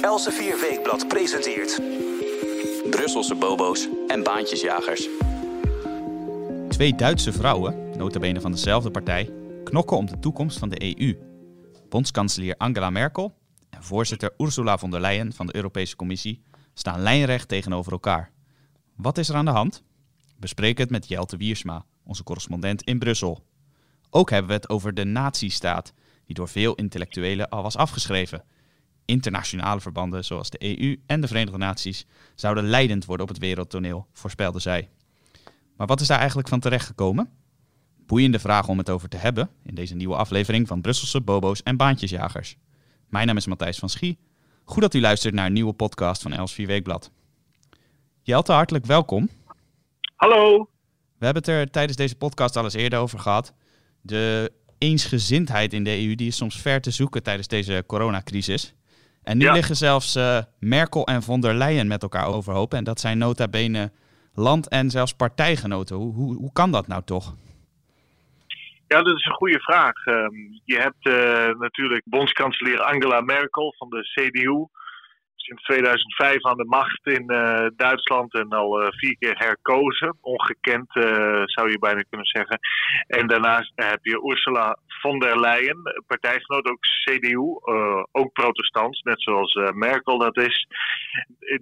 Elsevier Weekblad presenteert... Brusselse bobo's en baantjesjagers. Twee Duitse vrouwen, notabene van dezelfde partij, knokken om de toekomst van de EU. Bondskanselier Angela Merkel en voorzitter Ursula von der Leyen van de Europese Commissie staan lijnrecht tegenover elkaar. Wat is er aan de hand? Bespreek het met Jelte Wiersma, onze correspondent in Brussel. Ook hebben we het over de nazistaat, die door veel intellectuelen al was afgeschreven. Internationale verbanden zoals de EU en de Verenigde Naties zouden leidend worden op het wereldtoneel, voorspelde zij. Maar wat is daar eigenlijk van terechtgekomen? Boeiende vraag om het over te hebben in deze nieuwe aflevering van Brusselse Bobo's en Baantjesjagers. Mijn naam is Matthijs van Schie. Goed dat u luistert naar een nieuwe podcast van Els 4 Weekblad. Jelte, hartelijk welkom. Hallo. We hebben het er tijdens deze podcast al eens eerder over gehad. De eensgezindheid in de EU die is soms ver te zoeken tijdens deze coronacrisis. En nu Ja. liggen zelfs eh, Merkel en von der Leyen met elkaar overhoop. En dat zijn nota bene land- en zelfs partijgenoten. Hoe, hoe, hoe kan dat nou toch? Ja, dat is een goede vraag. Ehm, je hebt eh, natuurlijk bondskanselier Angela Merkel van de CDU. Sinds 2005 aan de macht in eh, Duitsland en al eh, vier keer herkozen. Ongekend eh, zou je bijna kunnen zeggen. En daarnaast heb je Ursula von der Leyen, partijgenoot ook CDU, ook protestants, net zoals Merkel dat is.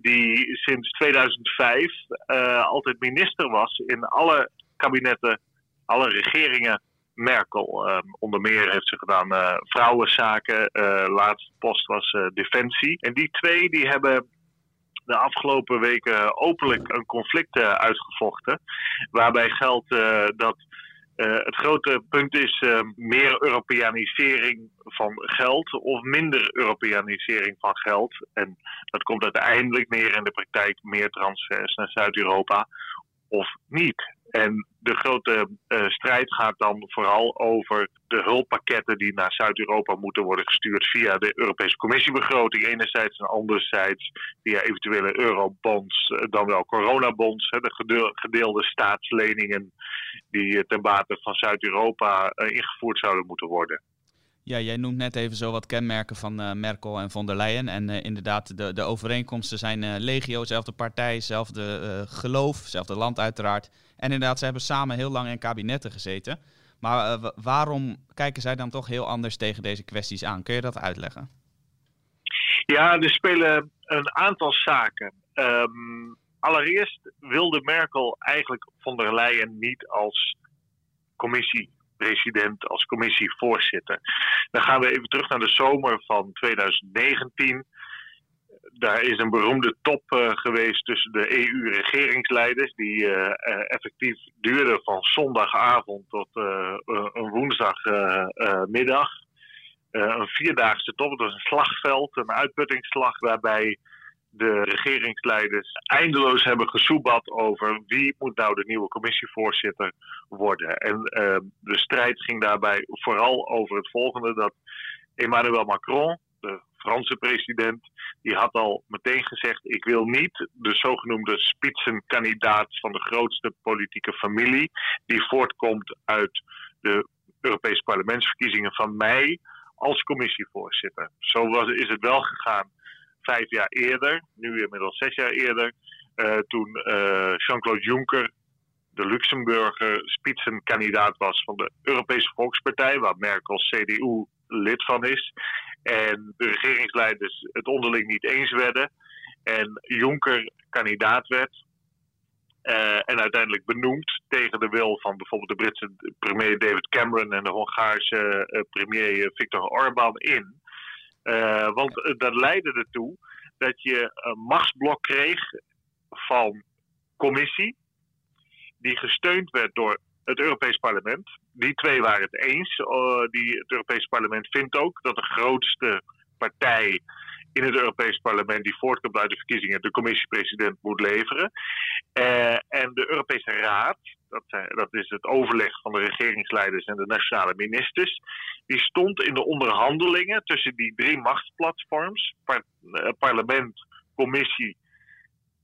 Die sinds 2005 eh, altijd minister was in alle kabinetten, alle regeringen Merkel. Ehm, onder meer heeft ze gedaan eh, vrouwenzaken. eh laatste post was eh, defensie. En die twee die hebben de afgelopen weken openlijk een conflict uitgevochten. Waarbij geldt dat het grote punt is eh, meer Europeanisering van geld of minder Europeanisering van geld. En dat komt uiteindelijk neer in de praktijk meer transfers naar Zuid-Europa of niet. En de grote eh, strijd gaat dan vooral over de hulppakketten die naar Zuid-Europa moeten worden gestuurd via de Europese Commissiebegroting enerzijds en anderzijds via eventuele eurobonds, eh, dan wel coronabonds, hè, de gedeel- gedeelde staatsleningen die eh, ten bate van Zuid-Europa ingevoerd zouden moeten worden. Ja, jij noemt net even zo wat kenmerken van eh, Merkel en von der Leyen. En eh, inderdaad, de, de overeenkomsten zijn eh, legio, zelfde partij, zelfde geloof, zelfde land uiteraard. En inderdaad, ze hebben samen heel lang in kabinetten gezeten. Maar wa- waarom kijken zij dan toch heel anders tegen deze kwesties aan? Kun je dat uitleggen? Ja, er spelen een aantal zaken. Ehm, allereerst wilde Merkel eigenlijk von der Leyen niet als commissiepresident, als commissievoorzitter. Dan gaan we even terug naar de zomer van 2019. Daar is een beroemde top eh, geweest tussen de EU-regeringsleiders, die eh, eh, effectief duurde van zondagavond tot een woensdagmiddag. Een vierdaagse top. Het was een slagveld, een uitputtingsslag waarbij de regeringsleiders eindeloos hebben gesoebat over wie moet nou de nieuwe commissievoorzitter worden. En eh, de strijd ging daarbij vooral over het volgende, dat Emmanuel Macron, de Franse president, die had al meteen gezegd, ik wil niet de zogenoemde spitsenkandidaat van de grootste politieke familie, die voortkomt uit de Europese parlementsverkiezingen van mei, als commissievoorzitter. Zo was, is het wel gegaan vijf jaar eerder, nu inmiddels zes jaar eerder, eh, toen eh, Jean-Claude Juncker, de Luxemburger, spitsenkandidaat was van de Europese Volkspartij, waar Merkel CDU lid van is. En de regeringsleiders het onderling niet eens werden. En Juncker kandidaat werd. eh, en uiteindelijk benoemd tegen de wil van bijvoorbeeld de Britse premier David Cameron en de Hongaarse premier Viktor Orbán in. Eh, want dat leidde ertoe dat je een machtsblok kreeg van commissie, die gesteund werd door het Europees Parlement. Die twee waren het eens. Eh, die, het Europees Parlement vindt ook dat de grootste partij in het Europees Parlement die voortkomt uit de verkiezingen de commissiepresident moet leveren. Eh, en de Europese Raad, dat, is het overleg van de regeringsleiders en de nationale ministers, die stond in de onderhandelingen tussen die drie machtsplatforms, eh, parlement, commissie,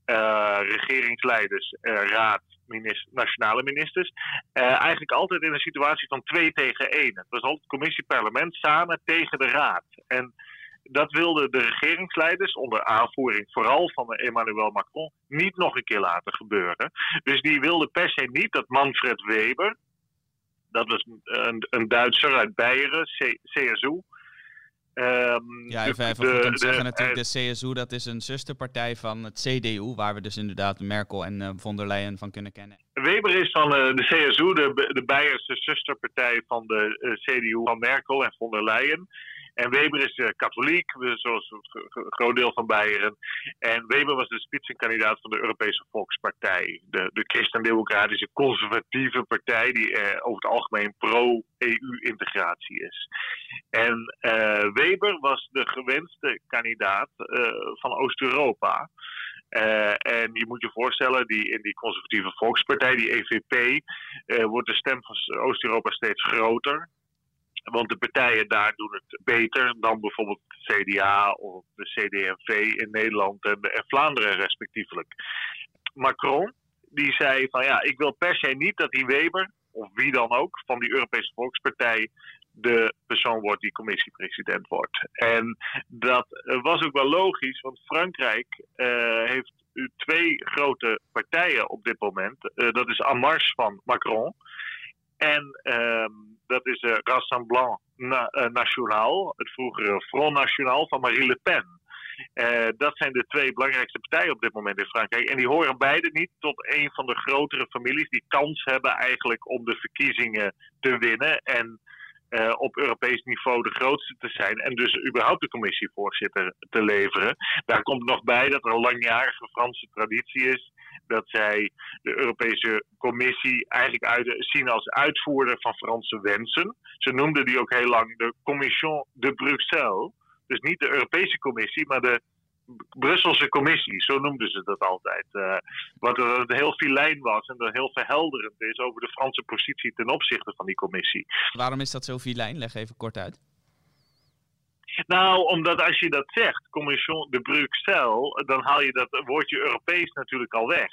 eh, regeringsleiders, eh, raad, minis- nationale ministers, eh, eigenlijk altijd in een situatie van twee tegen één. Het was altijd commissie, parlement samen tegen de raad. En dat wilden de regeringsleiders onder aanvoering vooral van Emmanuel Macron niet nog een keer laten gebeuren. Dus die wilden per se niet dat Manfred Weber, dat was een, een Duitser uit Beieren, CSU, Um, ja, even, even de, zeggen natuurlijk, de CSU dat is een zusterpartij van het CDU, waar we dus inderdaad Merkel en uh, von der Leyen van kunnen kennen. Weber is van uh, de CSU, de, de Beierse zusterpartij van de uh, CDU van Merkel en von der Leyen. En Weber is uh, katholiek, zoals een groot deel van Beieren. En Weber was de spitsenkandidaat van de Europese Volkspartij. De, de christendemocratische conservatieve partij die uh, over het algemeen pro-EU-integratie is. En uh, Weber was de gewenste kandidaat van Oost-Europa. En je moet je voorstellen, die, in die conservatieve volkspartij, die EVP, wordt de stem van Oost-Europa steeds groter. Want de partijen daar doen het beter dan bijvoorbeeld het CDA of de CD&V in Nederland en, en Vlaanderen respectievelijk. Macron, die zei van ja, ik wil per se niet dat die Weber, of wie dan ook, van die Europese Volkspartij de persoon wordt die commissiepresident wordt. En dat was ook wel logisch, want Frankrijk uh, heeft twee grote partijen op dit moment. Uh, dat is Marche van Macron en uh, dat is uh, Rassemblement uh, National, het vroegere Front National van Marie Le Pen. Uh, dat zijn de twee belangrijkste partijen op dit moment in Frankrijk. En die horen beide niet tot een van de grotere families die kans hebben eigenlijk om de verkiezingen te winnen. En op Europees niveau de grootste te zijn. En dus überhaupt de commissievoorzitter te leveren. Daar komt nog bij dat er een langjarige Franse traditie is dat zij de Europese Commissie eigenlijk uit, zien als uitvoerder van Franse wensen. Ze noemden die ook heel lang de Commission de Bruxelles. Dus niet de Europese Commissie, maar de Brusselse Commissie, zo noemden ze dat altijd. Uh, wat er heel filijn was en dat heel verhelderend is over de Franse positie ten opzichte van die commissie. Waarom is dat zo filijn? Leg even kort uit. Nou, omdat als je dat zegt, Commission de Bruxelles, dan haal je dat woordje Europees natuurlijk al weg.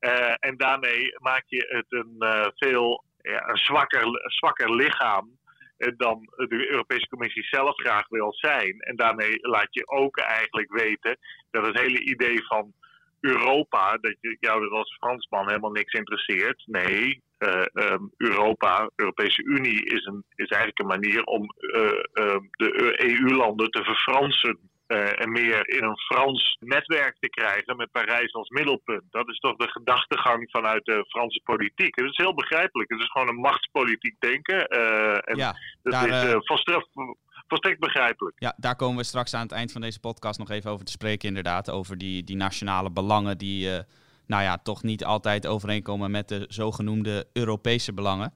Uh, en daarmee maak je het een uh, veel ja, een zwakker, zwakker lichaam uh, dan de Europese Commissie zelf graag wil zijn. En daarmee laat je ook eigenlijk weten dat het hele idee van Europa, dat je, jou dat als Fransman helemaal niks interesseert. Nee, uh, um, Europa, Europese Unie is, een, is eigenlijk een manier om uh, uh, de EU-landen te verfransen. Eh, en meer in een Frans netwerk te krijgen met Parijs als middelpunt. Dat is toch de gedachtegang vanuit de Franse politiek. Het is heel begrijpelijk. Het is gewoon een machtspolitiek denken. en ja, dat daar, is volstrekt, begrijpelijk. Ja, daar komen we straks aan het eind van deze podcast nog even over te spreken, inderdaad. Over die, die nationale belangen die nou ja, toch niet altijd overeenkomen met de zogenoemde Europese belangen.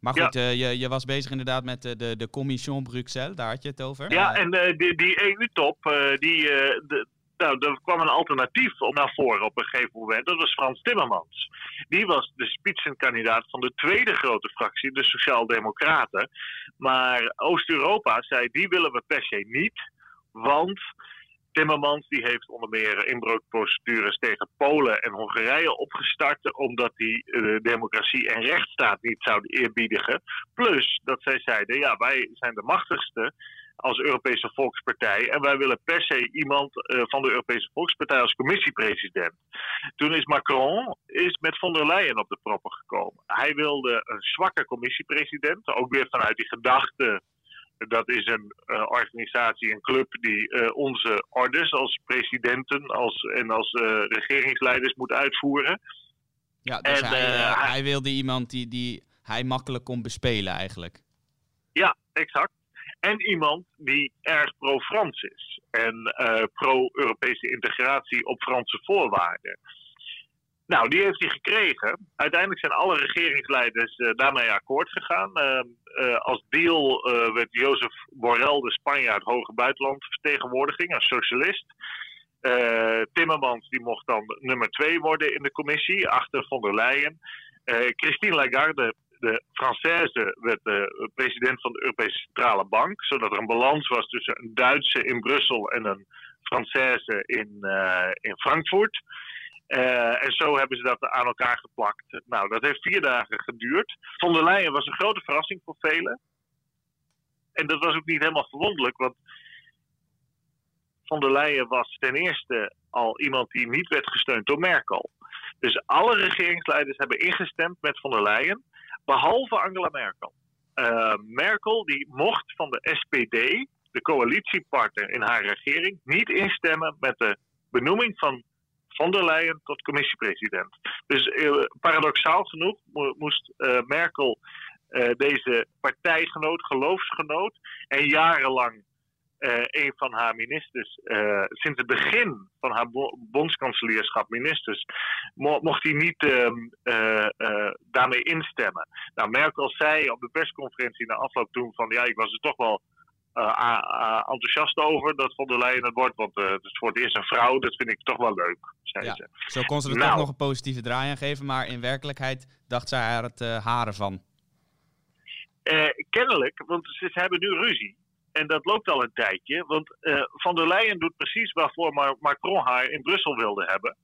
Maar goed, ja. uh, je, je was bezig inderdaad met de, de, de Commission Bruxelles, daar had je het over. Ja, en die, die EU-top, die, de, nou, er kwam een alternatief naar voren op een gegeven moment. Dat was Frans Timmermans. Die was de spitsenkandidaat van de tweede grote fractie, de Sociaaldemocraten. Maar Oost-Europa zei, die willen we per se niet, want Timmermans die heeft onder meer inbreukprocedures tegen Polen en Hongarije opgestart, omdat die uh, democratie en rechtsstaat niet zouden eerbiedigen. Plus dat zij zeiden, ja, wij zijn de machtigste als Europese Volkspartij. En wij willen per se iemand uh, van de Europese Volkspartij als commissiepresident. Toen is Macron is met von der Leyen op de proppen gekomen. Hij wilde een zwakke commissiepresident, ook weer vanuit die gedachte dat is een uh, organisatie, een club die uh, onze orders als presidenten als, en als uh, regeringsleiders moet uitvoeren. Ja, dus en, hij, hij, wilde iemand die, die hij makkelijk kon bespelen eigenlijk. Ja, exact. En iemand die erg pro-Frans is. En pro-Europese integratie op Franse voorwaarden. Nou, die heeft hij gekregen. Uiteindelijk zijn alle regeringsleiders uh, daarmee akkoord gegaan. Uh, uh, als deal werd Jozef Borrell, de Spanjaard, hoge buitenlandvertegenwoordiging, als socialist. Timmermans die mocht dan nummer twee worden in de commissie, achter von der Leyen. Christine Lagarde, de Française, werd de president van de Europese Centrale Bank. Zodat er een balans was tussen een Duitse in Brussel en een Française in, in Frankfurt. Uh, en zo hebben ze dat aan elkaar geplakt. Nou, dat heeft vier dagen geduurd. Von der Leyen was een grote verrassing voor velen. En dat was ook niet helemaal verwonderlijk, want von der Leyen was ten eerste al iemand die niet werd gesteund door Merkel. Dus alle regeringsleiders hebben ingestemd met von der Leyen, behalve Angela Merkel. Uh, Merkel die mocht van de SPD, de coalitiepartner in haar regering, niet instemmen met de benoeming van von der Leyen tot commissiepresident. Dus uh, paradoxaal genoeg moest uh, Merkel deze partijgenoot, geloofsgenoot en jarenlang uh, een van haar ministers, uh, sinds het begin van haar bondskanselierschap ministers, mo mocht hij niet uh, daarmee instemmen. Nou, Merkel zei op de persconferentie na afloop toen van ja, ik was er toch wel enthousiast over dat von der Leyen het wordt, want het is voor het eerst een vrouw, dat vind ik toch wel leuk, zei ja, ze. Zo kon ze er nou, toch nog een positieve draai aan geven, maar in werkelijkheid dacht zij er het haren van. kennelijk, want ze hebben nu ruzie. En dat loopt al een tijdje, want uh, Van der Leyen doet precies waarvoor Macron haar in Brussel wilde hebben.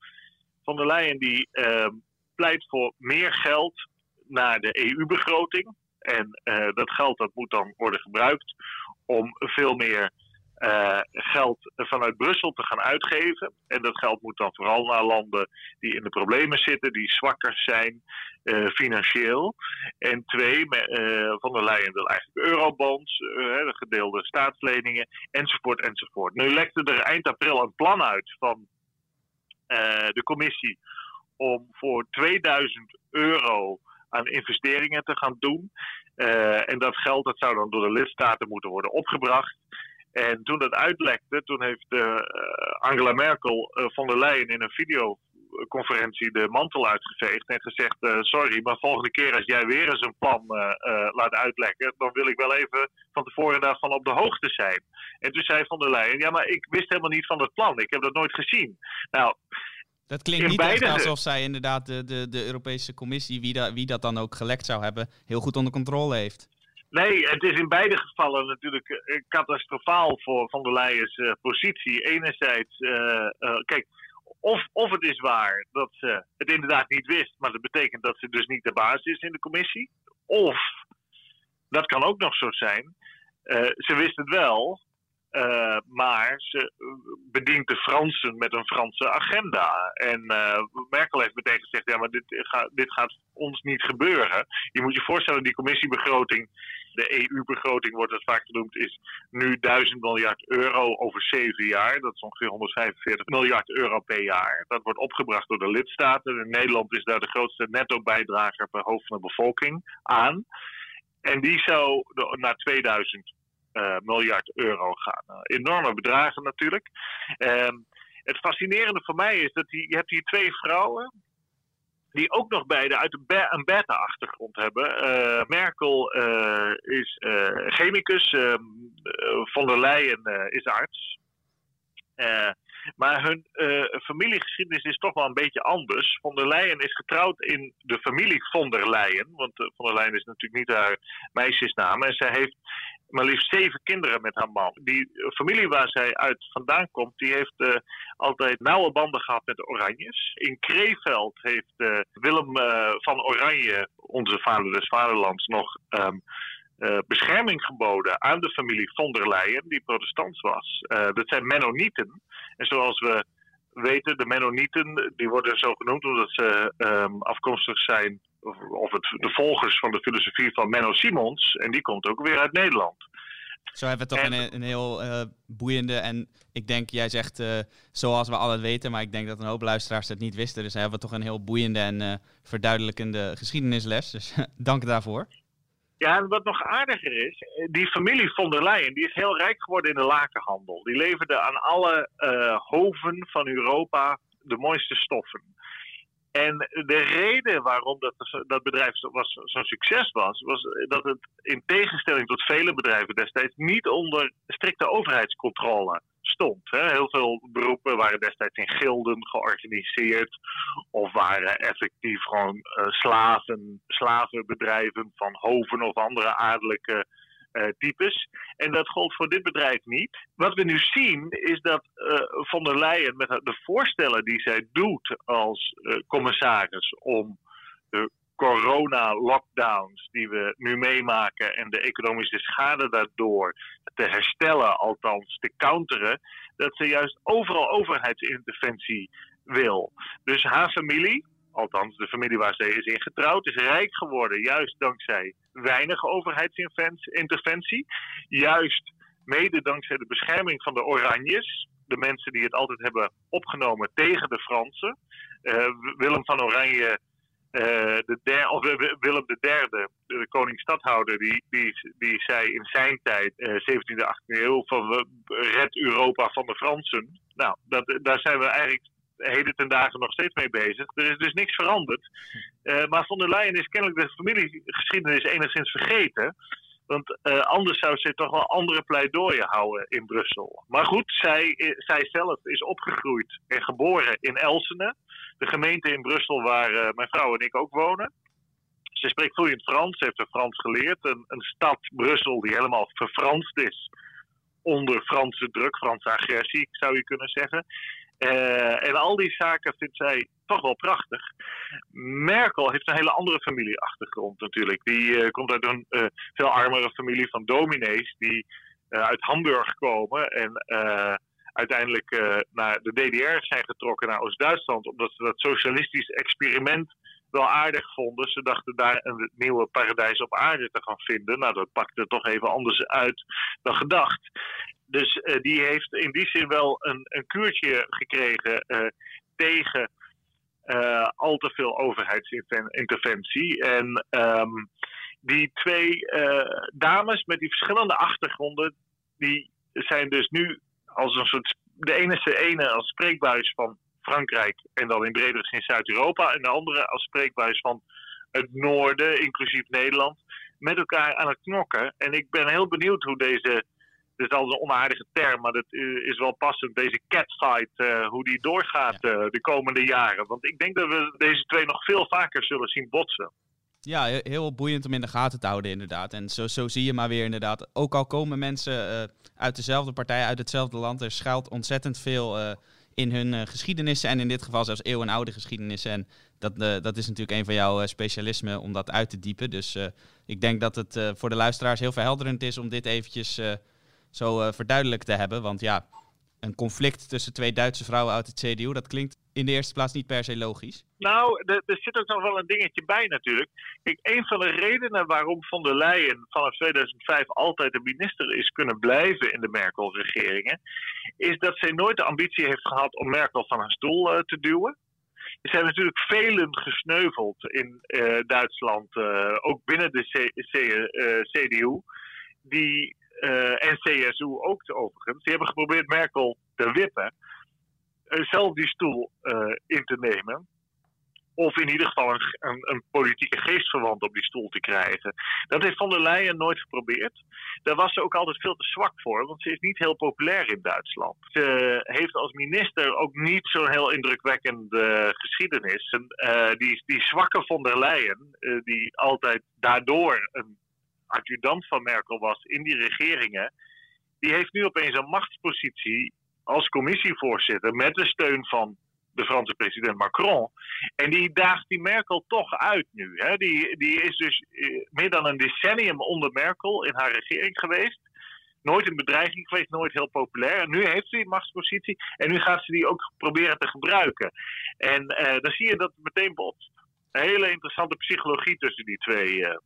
Van der Leyen die uh, pleit voor meer geld naar de EU-begroting. En uh, dat geld dat moet dan worden gebruikt om veel meer uh, geld vanuit Brussel te gaan uitgeven. En dat geld moet dan vooral naar landen die in de problemen zitten, die zwakker zijn uh, financieel. En twee, uh, Van der Leyen wil eigenlijk eurobonds, de gedeelde staatsleningen, enzovoort, enzovoort. Nu lekte er eind april een plan uit van de commissie om voor 2000 euro aan investeringen te gaan doen. en dat geld dat zou dan door de lidstaten moeten worden opgebracht. En toen dat uitlekte, toen heeft uh, Angela Merkel uh, van der Leyen in een videoconferentie de mantel uitgeveegd en gezegd: uh, Sorry, maar volgende keer als jij weer eens een plan laat uitlekken, dan wil ik wel even van tevoren daarvan op de hoogte zijn. En toen zei van der Leyen: Ja, maar ik wist helemaal niet van het plan. Ik heb dat nooit gezien. Nou. Dat klinkt niet beide... alsof zij inderdaad de, de, de Europese Commissie, wie, da, wie dat dan ook gelekt zou hebben, heel goed onder controle heeft. Nee, het is in beide gevallen natuurlijk uh, catastrofaal voor Van der Leyen's uh, positie. Enerzijds, uh, kijk, of, of het is waar dat ze het inderdaad niet wist, maar dat betekent dat ze dus niet de baas is in de commissie. Of, dat kan ook nog zo zijn, ze wist het wel, uh, maar ze bedient de Fransen met een Franse agenda. En uh, Merkel heeft meteen gezegd: ja, maar dit, dit gaat ons niet gebeuren. Je moet je voorstellen, die commissiebegroting, de EU-begroting wordt het vaak genoemd, is nu 1000 miljard euro over zeven jaar. Dat is ongeveer 145 miljard euro per jaar. Dat wordt opgebracht door de lidstaten. En Nederland is daar de grootste netto-bijdrager per hoofd van de bevolking aan. En die zou naar 2000 uh, miljard euro gaan. Uh, enorme bedragen natuurlijk. Uh, het fascinerende voor mij is dat die, je hebt hier twee vrouwen die ook nog beide uit een beta-achtergrond hebben. Uh, Merkel is chemicus, ehm, von der Leyen is arts. maar hun familiegeschiedenis is toch wel een beetje anders. Von der Leyen is getrouwd in de familie von der Leyen. Want von der Leyen is natuurlijk niet haar meisjesnaam. En zij heeft maar liefst zeven kinderen met haar man. Die familie waar zij uit vandaan komt, die heeft uh, altijd nauwe banden gehad met de Oranjes. In Kreeveld heeft uh, Willem uh, van Oranje, onze vader des vaderlands, nog um, bescherming geboden aan de familie von der Leyen, die protestants was. dat zijn Mennonieten. En zoals we weten, de Mennonieten, die worden zo genoemd omdat ze um, afkomstig zijn of het, de volgers van de filosofie van Menno Simons. En die komt ook weer uit Nederland. Zo hebben we toch een, een, heel uh, boeiende en ik denk, jij zegt uh, zoals we al weten, maar ik denk dat een hoop luisteraars het niet wisten. Dus hebben we toch een heel boeiende en uh, verduidelijkende geschiedenisles. Dus dank daarvoor. Ja, en wat nog aardiger is, die familie von der Leyen die is heel rijk geworden in de lakenhandel. Die leverde aan alle hoven van Europa de mooiste stoffen. En de reden waarom dat, dat bedrijf zo'n succes was, was dat het in tegenstelling tot vele bedrijven destijds niet onder strikte overheidscontrole stond. Heel veel beroepen waren destijds in gilden georganiseerd of waren effectief gewoon uh, slaven, slavenbedrijven van hoven of andere adellijke types. En dat gold voor dit bedrijf niet. Wat we nu zien is dat uh, von der Leyen met de voorstellen die zij doet als uh, commissaris om de corona-lockdowns die we nu meemaken en de economische schade daardoor te herstellen, althans te counteren, dat ze juist overal overheidsinterventie wil. Dus haar familie, althans de familie waar ze is ingetrouwd, is rijk geworden juist dankzij weinig overheidsinterventie. Juist mede dankzij de bescherming van de Oranjes, de mensen die het altijd hebben opgenomen tegen de Fransen. Uh, Willem van Oranje uh, de der, of Willem III, de koning-stadhouder, die, die, die zei in zijn tijd, uh, 17e, 18e eeuw, van red Europa van de Fransen. Nou, dat, daar zijn we eigenlijk heden ten dagen nog steeds mee bezig. Er is dus niks veranderd. Uh, maar von der Leyen is kennelijk de familiegeschiedenis enigszins vergeten. Want uh, anders zou ze toch wel andere pleidooien houden in Brussel. Maar goed, zij, zij zelf is opgegroeid en geboren in Elsene de gemeente in Brussel waar mijn vrouw en ik ook wonen. Ze spreekt vloeiend Frans, heeft er Frans geleerd. Een, een stad, Brussel, die helemaal verfranst is onder Franse druk, Franse agressie, zou je kunnen zeggen. Uh, en al die zaken vindt zij toch wel prachtig. Merkel heeft een hele andere familieachtergrond natuurlijk. Die uh, komt uit een uh, veel armere familie van dominees die uit Hamburg komen en uiteindelijk naar de DDR zijn getrokken naar Oost-Duitsland, omdat ze dat socialistisch experiment wel aardig vonden. Ze dachten daar een nieuwe paradijs op aarde te gaan vinden. Nou, dat pakte toch even anders uit dan gedacht. Dus uh, die heeft in die zin wel een, een kuurtje gekregen uh, tegen al te veel overheidsinterventie. En um, die twee dames met die verschillende achtergronden, die zijn dus nu als een soort. De ene ene als spreekbuis van Frankrijk en dan in bredere zin Zuid-Europa. En de andere als spreekbuis van het noorden, inclusief Nederland, met elkaar aan het knokken. En ik ben heel benieuwd hoe deze. Dit is al een onaardige term, maar dat is wel passend. Deze catfight, uh, hoe die doorgaat uh, de komende jaren. Want ik denk dat we deze twee nog veel vaker zullen zien botsen. Ja, heel boeiend om in de gaten te houden, inderdaad. En zo, zo zie je maar weer, inderdaad. Ook al komen mensen uh, uit dezelfde partij, uit hetzelfde land, er schuilt ontzettend veel in hun uh, geschiedenissen. En in dit geval zelfs eeuwenoude geschiedenissen. En dat, dat is natuurlijk een van jouw specialismen om dat uit te diepen. Dus ik denk dat het voor de luisteraars heel verhelderend is om dit eventjes zo verduidelijkt te hebben. Want ja, een conflict tussen twee Duitse vrouwen uit het CDU, dat klinkt in de eerste plaats niet per se logisch. Nou, er, zit ook nog wel een dingetje bij natuurlijk. Kijk, een van de redenen waarom von der Leyen vanaf 2005 altijd de minister is kunnen blijven in de Merkel-regeringen, is dat zij nooit de ambitie heeft gehad om Merkel van haar stoel uh, te duwen. Er zijn natuurlijk velen gesneuveld in uh, Duitsland, uh, ook binnen de C CDU, die en CSU ook overigens, die hebben geprobeerd Merkel te wippen, uh, zelf die stoel uh, in te nemen. Of in ieder geval een, een, een, politieke geestverwant op die stoel te krijgen. Dat heeft von der Leyen nooit geprobeerd. Daar was ze ook altijd veel te zwak voor, want ze is niet heel populair in Duitsland. Ze heeft als minister ook niet zo'n heel indrukwekkende geschiedenis. En, die, die zwakke von der Leyen, die altijd daardoor een adjudant van Merkel was in die regeringen, die heeft nu opeens een machtspositie als commissievoorzitter met de steun van de Franse president Macron. En die daagt die Merkel toch uit nu. Hè? Die, die is dus eh, meer dan een decennium onder Merkel in haar regering geweest. Nooit een bedreiging geweest, nooit heel populair. En nu heeft ze die machtspositie en nu gaat ze die ook proberen te gebruiken. En uh, dan zie je dat meteen botst. Een hele interessante psychologie tussen die twee uh,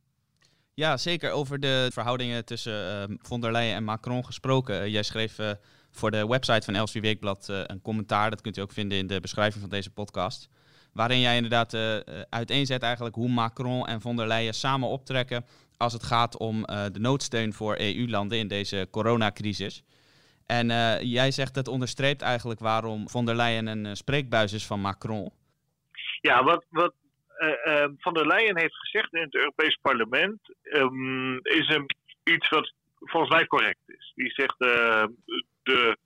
ja, zeker over de verhoudingen tussen uh, von der Leyen en Macron gesproken. Uh, jij schreef uh, voor de website van Elsevier Weekblad een commentaar. Dat kunt u ook vinden in de beschrijving van deze podcast. Waarin jij inderdaad uiteenzet eigenlijk hoe Macron en von der Leyen samen optrekken als het gaat om de noodsteun voor EU-landen in deze coronacrisis. En jij zegt dat onderstreept eigenlijk waarom von der Leyen een spreekbuis is van Macron. Ja, wat, wat uh, Van der Leyen heeft gezegd in het Europees Parlement, um, is hem iets wat volgens mij correct is. Die zegt uh, de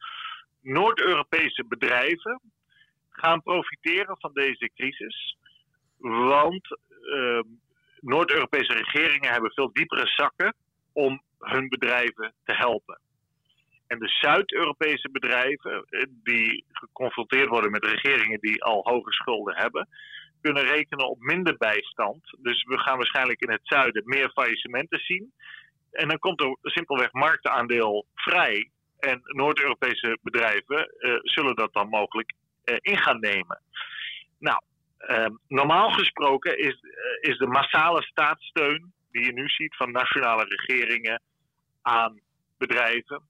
Noord-Europese bedrijven gaan profiteren van deze crisis, want uh, Noord-Europese regeringen hebben veel diepere zakken om hun bedrijven te helpen. En de Zuid-Europese bedrijven, die geconfronteerd worden met regeringen die al hoge schulden hebben, kunnen rekenen op minder bijstand. Dus we gaan waarschijnlijk in het zuiden meer faillissementen zien. En dan komt er simpelweg marktaandeel vrij. En Noord-Europese bedrijven uh, zullen dat dan mogelijk uh, in gaan nemen. Nou, uh, normaal gesproken is, uh, is de massale staatssteun die je nu ziet van nationale regeringen aan bedrijven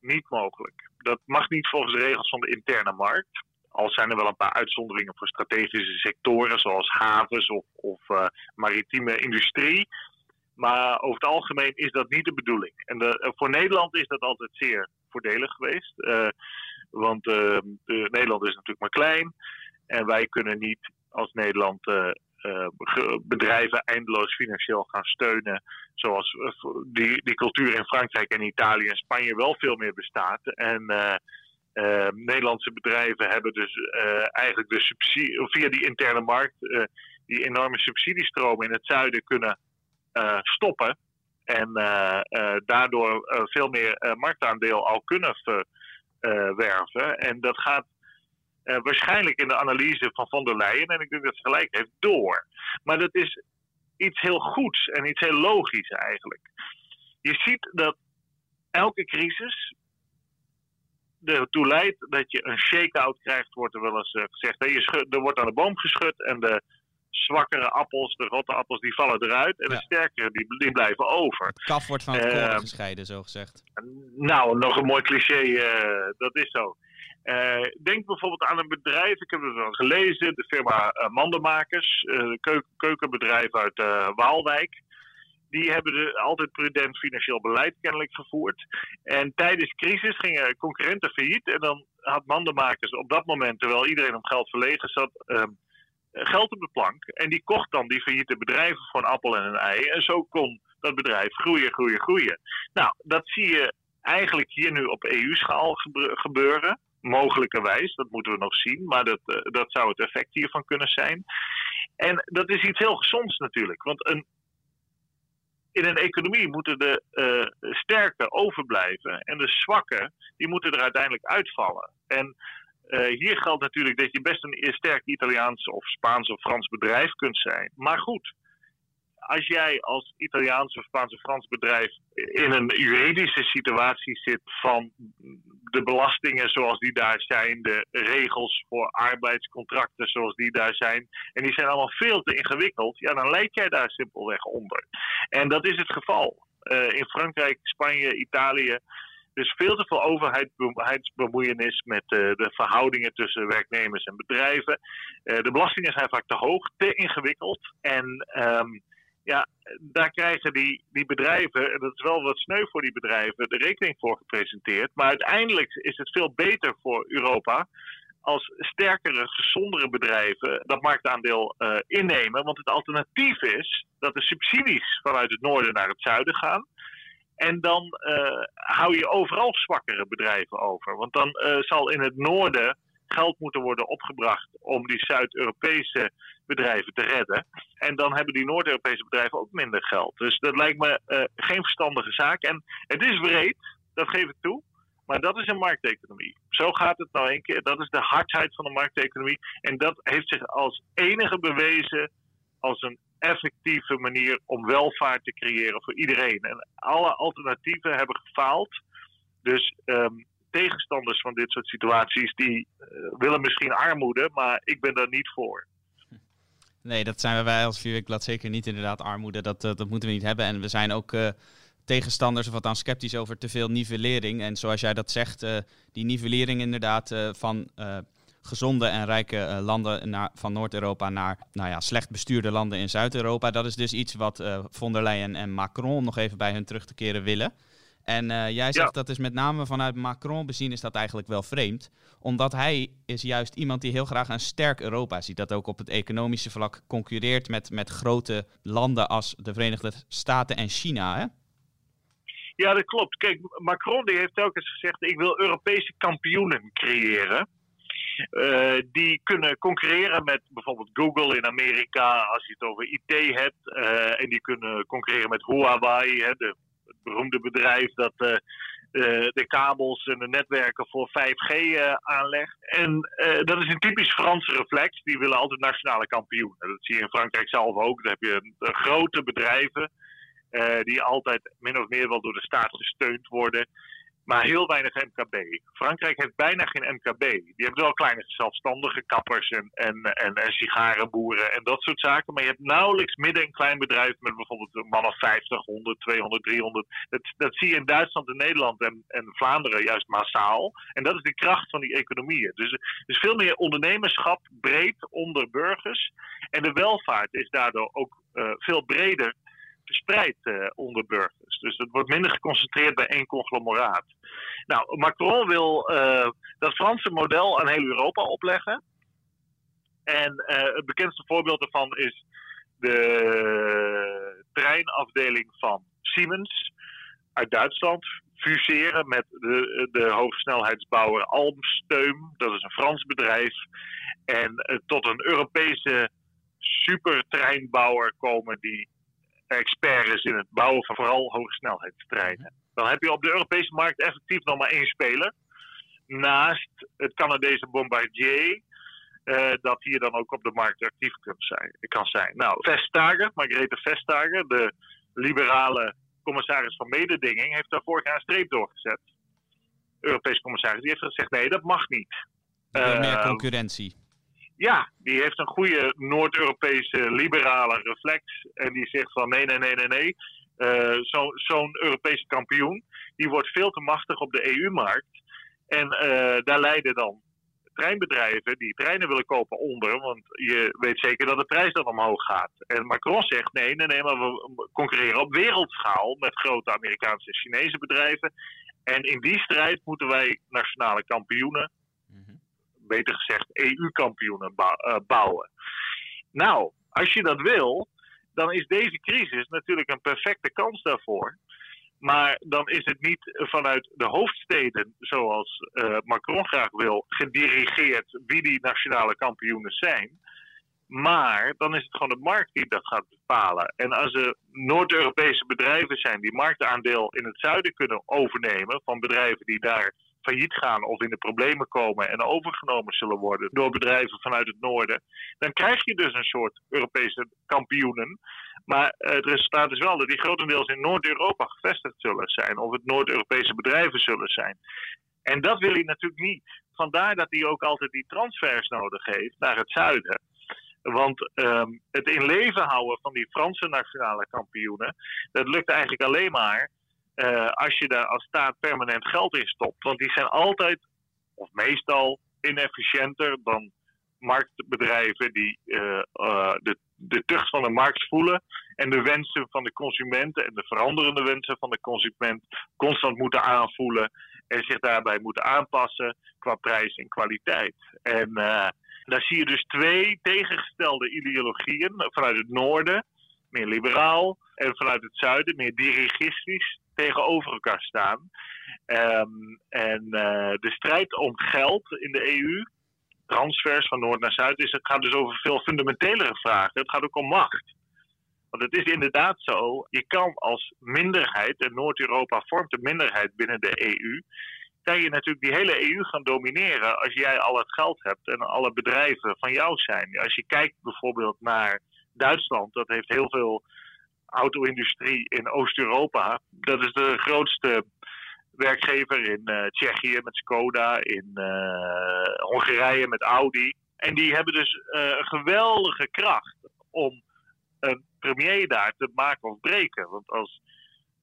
niet mogelijk. Dat mag niet volgens de regels van de interne markt. Al zijn er wel een paar uitzonderingen voor strategische sectoren, zoals havens of, of uh, maritieme industrie. Maar over het algemeen is dat niet de bedoeling. En de, voor Nederland is dat altijd zeer voordelig geweest. Uh, want Nederland is natuurlijk maar klein. En wij kunnen niet als Nederland bedrijven eindeloos financieel gaan steunen. Zoals die, die cultuur in Frankrijk en Italië en Spanje wel veel meer bestaat. En uh, Nederlandse bedrijven hebben dus uh, eigenlijk de subsidie, via die interne markt uh, die enorme subsidiestromen in het zuiden kunnen stoppen. En daardoor veel meer marktaandeel al kunnen verwerven. En dat gaat waarschijnlijk in de analyse van von der Leyen, en ik denk dat ze gelijk heeft, door. Maar dat is iets heel goeds en iets heel logisch eigenlijk. Je ziet dat elke crisis ertoe leidt dat je een shake-out krijgt, wordt er wel eens uh, gezegd. Je schud, er wordt aan de boom geschud en de zwakkere appels, de rotte appels, die vallen eruit. En ja. de sterkere, die, die blijven over. Het kaf wordt van het koren uh, gescheiden, zo gezegd. Nou, nog een mooi cliché, uh, dat is zo. denk bijvoorbeeld aan een bedrijf, ik heb het wel gelezen, de firma Mandenmakers, keuken, keukenbedrijf uit Waalwijk die hebben de, altijd prudent financieel beleid kennelijk gevoerd. En tijdens crisis gingen concurrenten failliet. En dan had mandenmakers op dat moment, terwijl iedereen om geld verlegen zat, uh, geld op de plank. En die kocht dan die failliete bedrijven voor appel en een ei. En zo kon dat bedrijf groeien, groeien, groeien. Nou, dat zie je eigenlijk hier nu op EU-schaal gebeuren. Mogelijkerwijs, dat moeten we nog zien. Maar dat, uh, dat zou het effect hiervan kunnen zijn. En dat is iets heel gezonds natuurlijk. Want een in een economie moeten de uh, sterke overblijven en de zwakke, die moeten er uiteindelijk uitvallen. En uh, hier geldt natuurlijk dat je best een sterk Italiaans of Spaans of Frans bedrijf kunt zijn. Maar goed, als jij als Italiaans of Spaans of Frans bedrijf in een juridische situatie zit van de belastingen zoals die daar zijn, de regels voor arbeidscontracten zoals die daar zijn, en die zijn allemaal veel te ingewikkeld, ja, dan leid jij daar simpelweg onder. En dat is het geval. Uh, in Frankrijk, Spanje, Italië. Dus veel te veel overheidsbemoeienis met uh, de verhoudingen tussen werknemers en bedrijven. Uh, de belastingen zijn vaak te hoog, te ingewikkeld. En um, ja, daar krijgen die, die bedrijven, en dat is wel wat sneu voor die bedrijven, de rekening voor gepresenteerd. Maar uiteindelijk is het veel beter voor Europa als sterkere, gezondere bedrijven dat marktaandeel uh, innemen. Want het alternatief is dat de subsidies vanuit het noorden naar het zuiden gaan. En dan uh, hou je overal zwakkere bedrijven over. Want dan uh, zal in het noorden geld moeten worden opgebracht om die Zuid-Europese bedrijven te redden. En dan hebben die Noord-Europese bedrijven ook minder geld. Dus dat lijkt me uh, geen verstandige zaak. En het is breed, dat geef ik toe. Maar dat is een markteconomie. Zo gaat het nou een keer. Dat is de hardheid van de markteconomie. En dat heeft zich als enige bewezen als een effectieve manier om welvaart te creëren voor iedereen. En alle alternatieven hebben gefaald. Dus um, tegenstanders van dit soort situaties, die uh, willen misschien armoede, maar ik ben daar niet voor. Nee, dat zijn wij als Vierweekblad zeker niet inderdaad armoede. Dat, uh, dat moeten we niet hebben. En we zijn ook uh, tegenstanders of wat dan sceptisch over te veel nivellering. En zoals jij dat zegt, die nivellering inderdaad van gezonde en rijke landen naar, van Noord-Europa naar nou ja, slecht bestuurde landen in Zuid-Europa. Dat is dus iets wat von der Leyen en Macron nog even bij hun terug te keren willen. En uh, jij zegt ja. dat is met name vanuit Macron bezien is dat eigenlijk wel vreemd. Omdat hij is juist iemand die heel graag een sterk Europa ziet. Dat ook op het economische vlak concurreert met, met grote landen als de Verenigde Staten en China. Hè? Ja, dat klopt. Kijk, Macron die heeft telkens gezegd: ik wil Europese kampioenen creëren. Uh, die kunnen concurreren met bijvoorbeeld Google in Amerika als je het over IT hebt. Uh, en die kunnen concurreren met Huawei, hè, de beroemde bedrijf dat uh, de kabels en de netwerken voor 5G aanlegt. En dat is een typisch Franse reflex. Die willen altijd nationale kampioenen. Dat zie je in Frankrijk zelf ook. Dan heb je grote bedrijven die altijd min of meer wel door de staat gesteund worden maar heel weinig MKB. Frankrijk heeft bijna geen MKB. Die hebben wel kleine zelfstandige kappers en, en, en, en sigarenboeren en dat soort zaken. Maar je hebt nauwelijks midden- en kleinbedrijven met bijvoorbeeld een man of 50, 100, 200, 300. Dat, dat zie je in Duitsland en Nederland en, en Vlaanderen juist massaal. En dat is de kracht van die economieën. Dus, dus veel meer ondernemerschap breed onder burgers. En de welvaart is daardoor ook uh, veel breder verspreid uh, onder burgers. Dus het wordt minder geconcentreerd bij één conglomeraat. Nou, Macron wil uh, dat Franse model aan heel Europa opleggen. En uh, het bekendste voorbeeld daarvan is de treinafdeling van Siemens uit Duitsland. Fuseren met de, de hogesnelheidsbouwer Alstom. Dat is een Frans bedrijf. En tot een Europese supertreinbouwer komen die expert is in het bouwen van vooral hogesnelheidstreinen. Dan heb je op de Europese markt effectief nog maar één speler. Naast het Canadese Bombardier, uh, dat hier dan ook op de markt actief kan zijn. Kan zijn. Nou, Vestager, Margrethe Vestager, de liberale commissaris van mededinging, heeft daar vorig jaar een streep doorgezet. Europese commissaris, die heeft gezegd: nee, dat mag niet. Uh, meer concurrentie. Ja, die heeft een goede Noord-Europese liberale reflex. En die zegt van nee, nee, nee, nee, nee. Uh, Zo'n zo Europese kampioen, die wordt veel te machtig op de EU-markt. En uh, daar leiden dan treinbedrijven die treinen willen kopen onder. Want je weet zeker dat de prijs dan omhoog gaat. En Macron zegt nee, nee, nee, maar we concurreren op wereldschaal met grote Amerikaanse en Chinese bedrijven. En in die strijd moeten wij nationale kampioenen beter gezegd EU-kampioenen bouwen. Nou, als je dat wil, dan is deze crisis natuurlijk een perfecte kans daarvoor. Maar dan is het niet vanuit de hoofdsteden, zoals uh, Macron graag wil, gedirigeerd wie die nationale kampioenen zijn. Maar dan is het gewoon de markt die dat gaat bepalen. En als er Noord-Europese bedrijven zijn die marktaandeel in het zuiden kunnen overnemen, van bedrijven die daar failliet gaan of in de problemen komen en overgenomen zullen worden door bedrijven vanuit het noorden, dan krijg je dus een soort Europese kampioenen. Maar het resultaat is wel dat die grotendeels in Noord-Europa gevestigd zullen zijn of het Noord-Europese bedrijven zullen zijn. En dat wil hij natuurlijk niet. Vandaar dat hij ook altijd die transfers nodig heeft naar het zuiden. Want um, het in leven houden van die Franse nationale kampioenen, dat lukt eigenlijk alleen maar uh, als je daar als staat permanent geld in stopt. Want die zijn altijd, of meestal, inefficiënter dan marktbedrijven die uh, uh, de, de tucht van de markt voelen en de wensen van de consumenten en de veranderende wensen van de consument constant moeten aanvoelen en zich daarbij moeten aanpassen qua prijs en kwaliteit. En daar zie je dus twee tegengestelde ideologieën vanuit het noorden, meer liberaal, en vanuit het zuiden, meer dirigistisch, tegenover elkaar staan. Um, en uh, de strijd om geld in de EU, transfers van Noord naar Zuid, is, het gaat dus over veel fundamentelere vragen. Het gaat ook om macht. Want het is inderdaad zo, je kan als minderheid, en Noord-Europa vormt een minderheid binnen de EU, kan je natuurlijk die hele EU gaan domineren als jij al het geld hebt en alle bedrijven van jou zijn. Als je kijkt bijvoorbeeld naar Duitsland, dat heeft heel veel auto-industrie in Oost-Europa. Dat is de grootste werkgever in uh, Tsjechië met Skoda, in uh, Hongarije met Audi. En die hebben dus uh, een geweldige kracht om een premier daar te maken of breken. Want als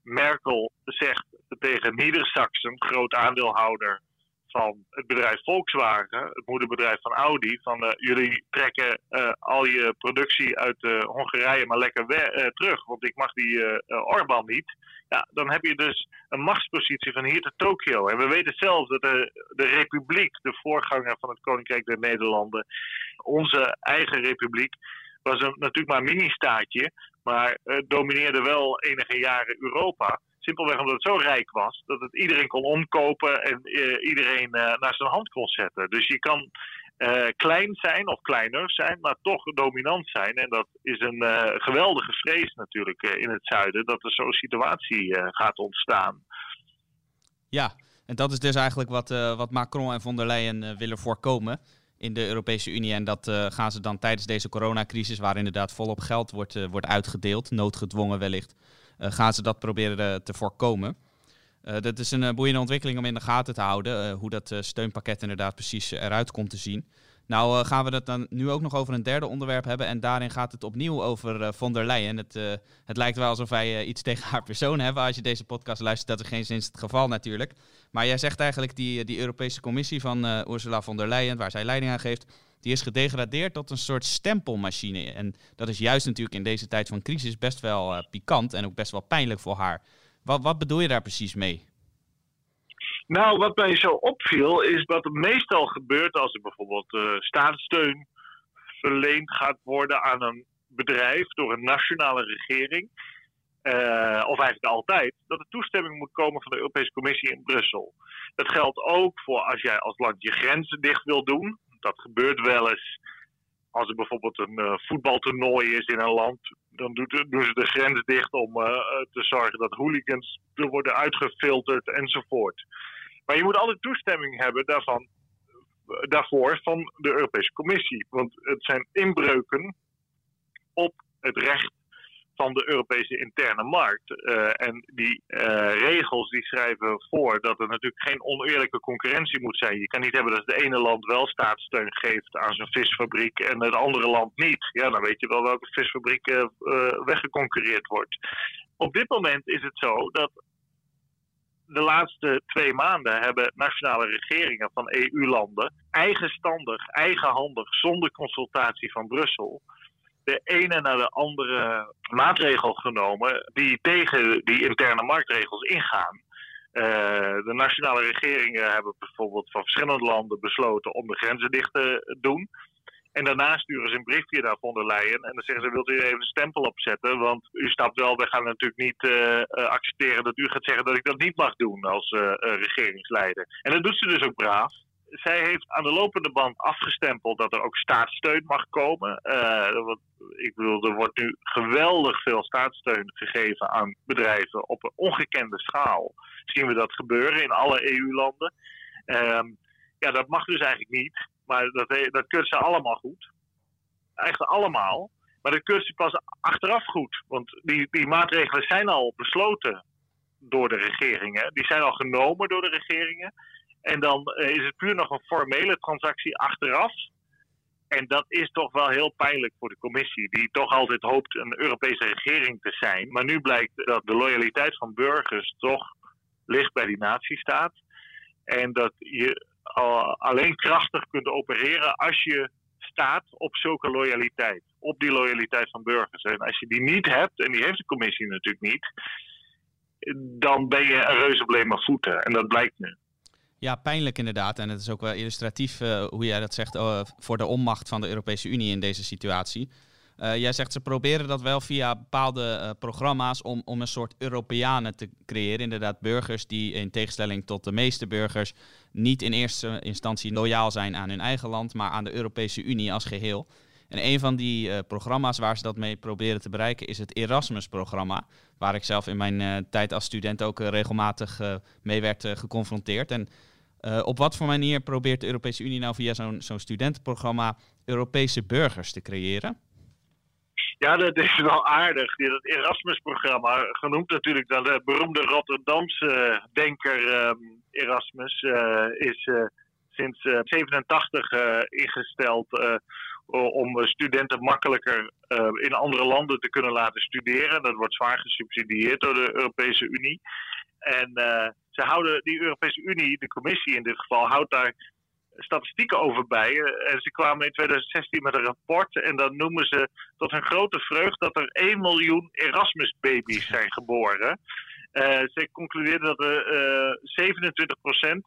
Merkel zegt tegen Niedersachsen, groot aandeelhouder van het bedrijf Volkswagen, het moederbedrijf van Audi, van uh, jullie trekken uh, al je productie uit uh, Hongarije maar lekker terug, want ik mag die Orbán niet. Ja, dan heb je dus een machtspositie van hier tot Tokio. En we weten zelf dat de, de republiek, de voorganger van het Koninkrijk der Nederlanden, onze eigen republiek, was een, natuurlijk maar een mini-staatje, maar domineerde wel enige jaren Europa. Simpelweg omdat het zo rijk was dat het iedereen kon omkopen en uh, iedereen uh, naar zijn hand kon zetten. Dus je kan uh, klein zijn of kleiner zijn, maar toch dominant zijn. En dat is een geweldige vrees natuurlijk in het zuiden dat er zo'n situatie gaat ontstaan. Ja, en dat is dus eigenlijk wat, wat Macron en von der Leyen willen voorkomen in de Europese Unie. En dat gaan ze dan tijdens deze coronacrisis, waar inderdaad volop geld wordt, wordt uitgedeeld, noodgedwongen wellicht, gaan ze dat proberen te voorkomen. Uh, dat is een boeiende ontwikkeling om in de gaten te houden, hoe dat steunpakket inderdaad precies eruit komt te zien. Nou gaan we het dan nu ook nog over een derde onderwerp hebben. En daarin gaat het opnieuw over uh, von der Leyen. Het, het lijkt wel alsof wij iets tegen haar persoon hebben. Als je deze podcast luistert, dat is geen zin het geval natuurlijk. Maar jij zegt eigenlijk die, die Europese Commissie van Ursula von der Leyen, waar zij leiding aan geeft, die is gedegradeerd tot een soort stempelmachine. En dat is juist natuurlijk in deze tijd van crisis best wel pikant en ook best wel pijnlijk voor haar. Wat, wat bedoel je daar precies mee? Nou, wat mij zo opviel is wat er meestal gebeurt als er bijvoorbeeld uh, staatssteun verleend gaat worden aan een bedrijf door een nationale regering. Uh, of eigenlijk altijd, dat er toestemming moet komen van de Europese Commissie in Brussel. Dat geldt ook voor als jij als land je grenzen dicht wil doen. Dat gebeurt wel eens als er bijvoorbeeld een uh, voetbaltoernooi is in een land. Dan doen ze de grens dicht om te zorgen dat hooligans er worden uitgefilterd enzovoort. Maar je moet altijd toestemming hebben daarvan, daarvoor van de Europese Commissie. Want het zijn inbreuken op het recht van de Europese interne markt. Uh, en die uh, regels die schrijven voor dat er natuurlijk geen oneerlijke concurrentie moet zijn. Je kan niet hebben dat het ene land wel staatssteun geeft aan zijn visfabriek en het andere land niet. Ja, dan weet je wel welke visfabriek uh, weggeconcurreerd wordt. Op dit moment is het zo dat de laatste twee maanden hebben nationale regeringen van EU-landen eigenstandig, eigenhandig, zonder consultatie van Brussel, de ene naar de andere maatregel genomen die tegen die interne marktregels ingaan. Uh, de nationale regeringen hebben bijvoorbeeld van verschillende landen besloten om de grenzen dicht te doen. En daarna sturen ze een briefje naar von der. En dan zeggen ze, wilt u even een stempel opzetten? Want u snapt wel, we gaan natuurlijk niet uh, accepteren dat u gaat zeggen dat ik dat niet mag doen als regeringsleider. En dat doet ze dus ook braaf. Zij heeft aan de lopende band afgestempeld dat er ook staatssteun mag komen. ik bedoel, er wordt nu geweldig veel staatssteun gegeven aan bedrijven op een ongekende schaal. Zien we dat gebeuren in alle EU-landen. Ehm, ja, dat mag dus eigenlijk niet. Maar dat, dat keurt ze allemaal goed. Eigenlijk allemaal. Maar dat keurt ze pas achteraf goed. Want die, die maatregelen zijn al besloten door de regeringen. Die zijn al genomen door de regeringen. En dan eh, is het puur nog een formele transactie achteraf. En dat is toch wel heel pijnlijk voor de commissie, die toch altijd hoopt een Europese regering te zijn. Maar nu blijkt dat de loyaliteit van burgers toch ligt bij die natiestaat. En dat je alleen krachtig kunt opereren als je staat op zulke loyaliteit. Op die loyaliteit van burgers. En als je die niet hebt, en die heeft de commissie natuurlijk niet, dan ben je een reuze voeten. En dat blijkt nu. Ja, pijnlijk inderdaad. En het is ook wel illustratief uh, hoe jij dat zegt uh, voor de onmacht van de Europese Unie in deze situatie. Uh, jij zegt ze proberen dat wel via bepaalde programma's om, om een soort Europeanen te creëren. Inderdaad, burgers die in tegenstelling tot de meeste burgers niet in eerste instantie loyaal zijn aan hun eigen land, maar aan de Europese Unie als geheel. En een van die uh, programma's waar ze dat mee proberen te bereiken is het Erasmus-programma. Waar ik zelf in mijn tijd als student ook regelmatig mee werd geconfronteerd. En op wat voor manier probeert de Europese Unie nou via zo'n zo'n studentenprogramma Europese burgers te creëren? Ja, dat is wel aardig. Dat Erasmus-programma, genoemd natuurlijk dan de beroemde Rotterdamse denker um, Erasmus, is sinds uh, 87 ingesteld om studenten makkelijker in andere landen te kunnen laten studeren. Dat wordt zwaar gesubsidieerd door de Europese Unie. En ze houden, die Europese Unie, de commissie in dit geval, houdt daar statistieken over bij. En ze kwamen in 2016 met een rapport en dan noemen ze tot hun grote vreugd dat er 1 miljoen Erasmus-baby's zijn geboren. Ze concludeerden dat er uh, 27%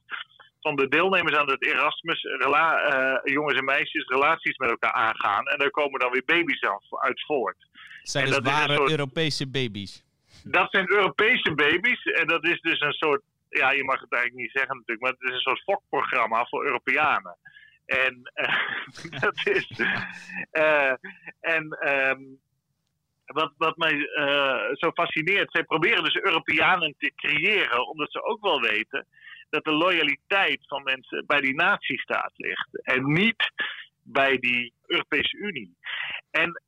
van de deelnemers aan het Erasmus, uh, jongens en meisjes, relaties met elkaar aangaan. En daar komen dan weer baby's uit voort. Zijn dus ware Europese baby's? Dat zijn Europese baby's en dat is dus een soort ja, je mag het eigenlijk niet zeggen natuurlijk, maar het is een soort fokprogramma voor Europeanen. En uh, dat is. Uh, en um, wat, wat mij uh, zo fascineert, zij proberen dus Europeanen te creëren, omdat ze ook wel weten dat de loyaliteit van mensen bij die nazistaat ligt. En niet bij die Europese Unie. En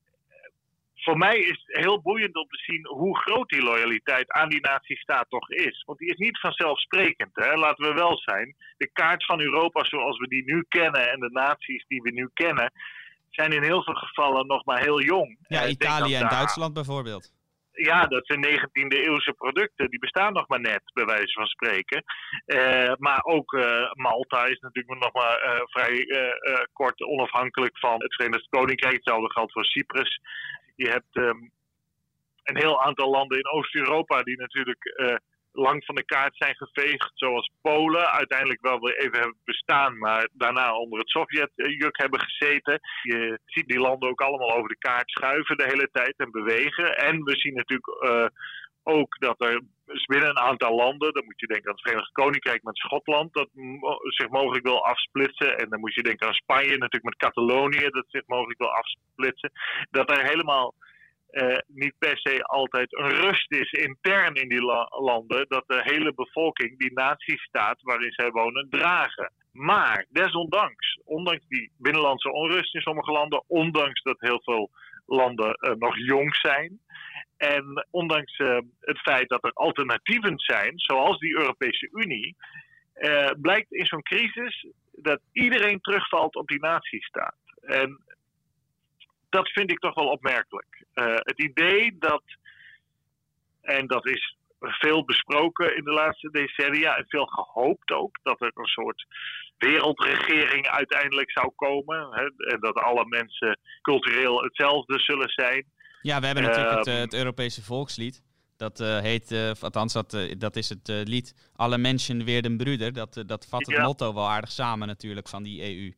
voor mij is het heel boeiend om te zien hoe groot die loyaliteit aan die nazistaat toch is. Want die is niet vanzelfsprekend, hè? laten we wel zijn. De kaart van Europa zoals we die nu kennen en de naties die we nu kennen, zijn in heel veel gevallen nog maar heel jong. Ja, Eh, Italië en Duitsland bijvoorbeeld. Ja, dat zijn 19e eeuwse producten. Die bestaan nog maar net, bij wijze van spreken. Eh, maar ook eh, Malta is natuurlijk nog maar eh, vrij kort onafhankelijk van het Verenigd Koninkrijk. Hetzelfde geldt voor Cyprus. Je hebt ehm, een heel aantal landen in Oost-Europa die natuurlijk lang van de kaart zijn geveegd. Zoals Polen, uiteindelijk wel weer even hebben bestaan, maar daarna onder het Sovjet-juk hebben gezeten. Je ziet die landen ook allemaal over de kaart schuiven de hele tijd en bewegen. En we zien natuurlijk eh, ook dat er is binnen een aantal landen, dan moet je denken aan het Verenigd Koninkrijk met Schotland, dat zich mogelijk wil afsplitsen. En dan moet je denken aan Spanje, natuurlijk met Catalonië, dat zich mogelijk wil afsplitsen. Dat er helemaal eh, niet per se altijd een rust is intern in die la- landen, dat de hele bevolking die nazistaat waarin zij wonen dragen. Maar desondanks, ondanks die binnenlandse onrust in sommige landen, ondanks dat heel veel landen eh, nog jong zijn, en ondanks eh, het feit dat er alternatieven zijn, zoals die Europese Unie, blijkt in zo'n crisis dat iedereen terugvalt op die nazistaat. En dat vind ik toch wel opmerkelijk. Eh, het idee dat, en dat is veel besproken in de laatste decennia en veel gehoopt ook, dat er een soort wereldregering uiteindelijk zou komen. Hè, en dat alle mensen cultureel hetzelfde zullen zijn. Ja, we hebben natuurlijk het, eh, Ehm. het Europese volkslied. Dat eh, heet, eh, of althans, dat, eh, dat is het eh, lied Alle mensen weer den broeder. Dat, eh, dat vat het Ja. motto wel aardig samen natuurlijk van die EU.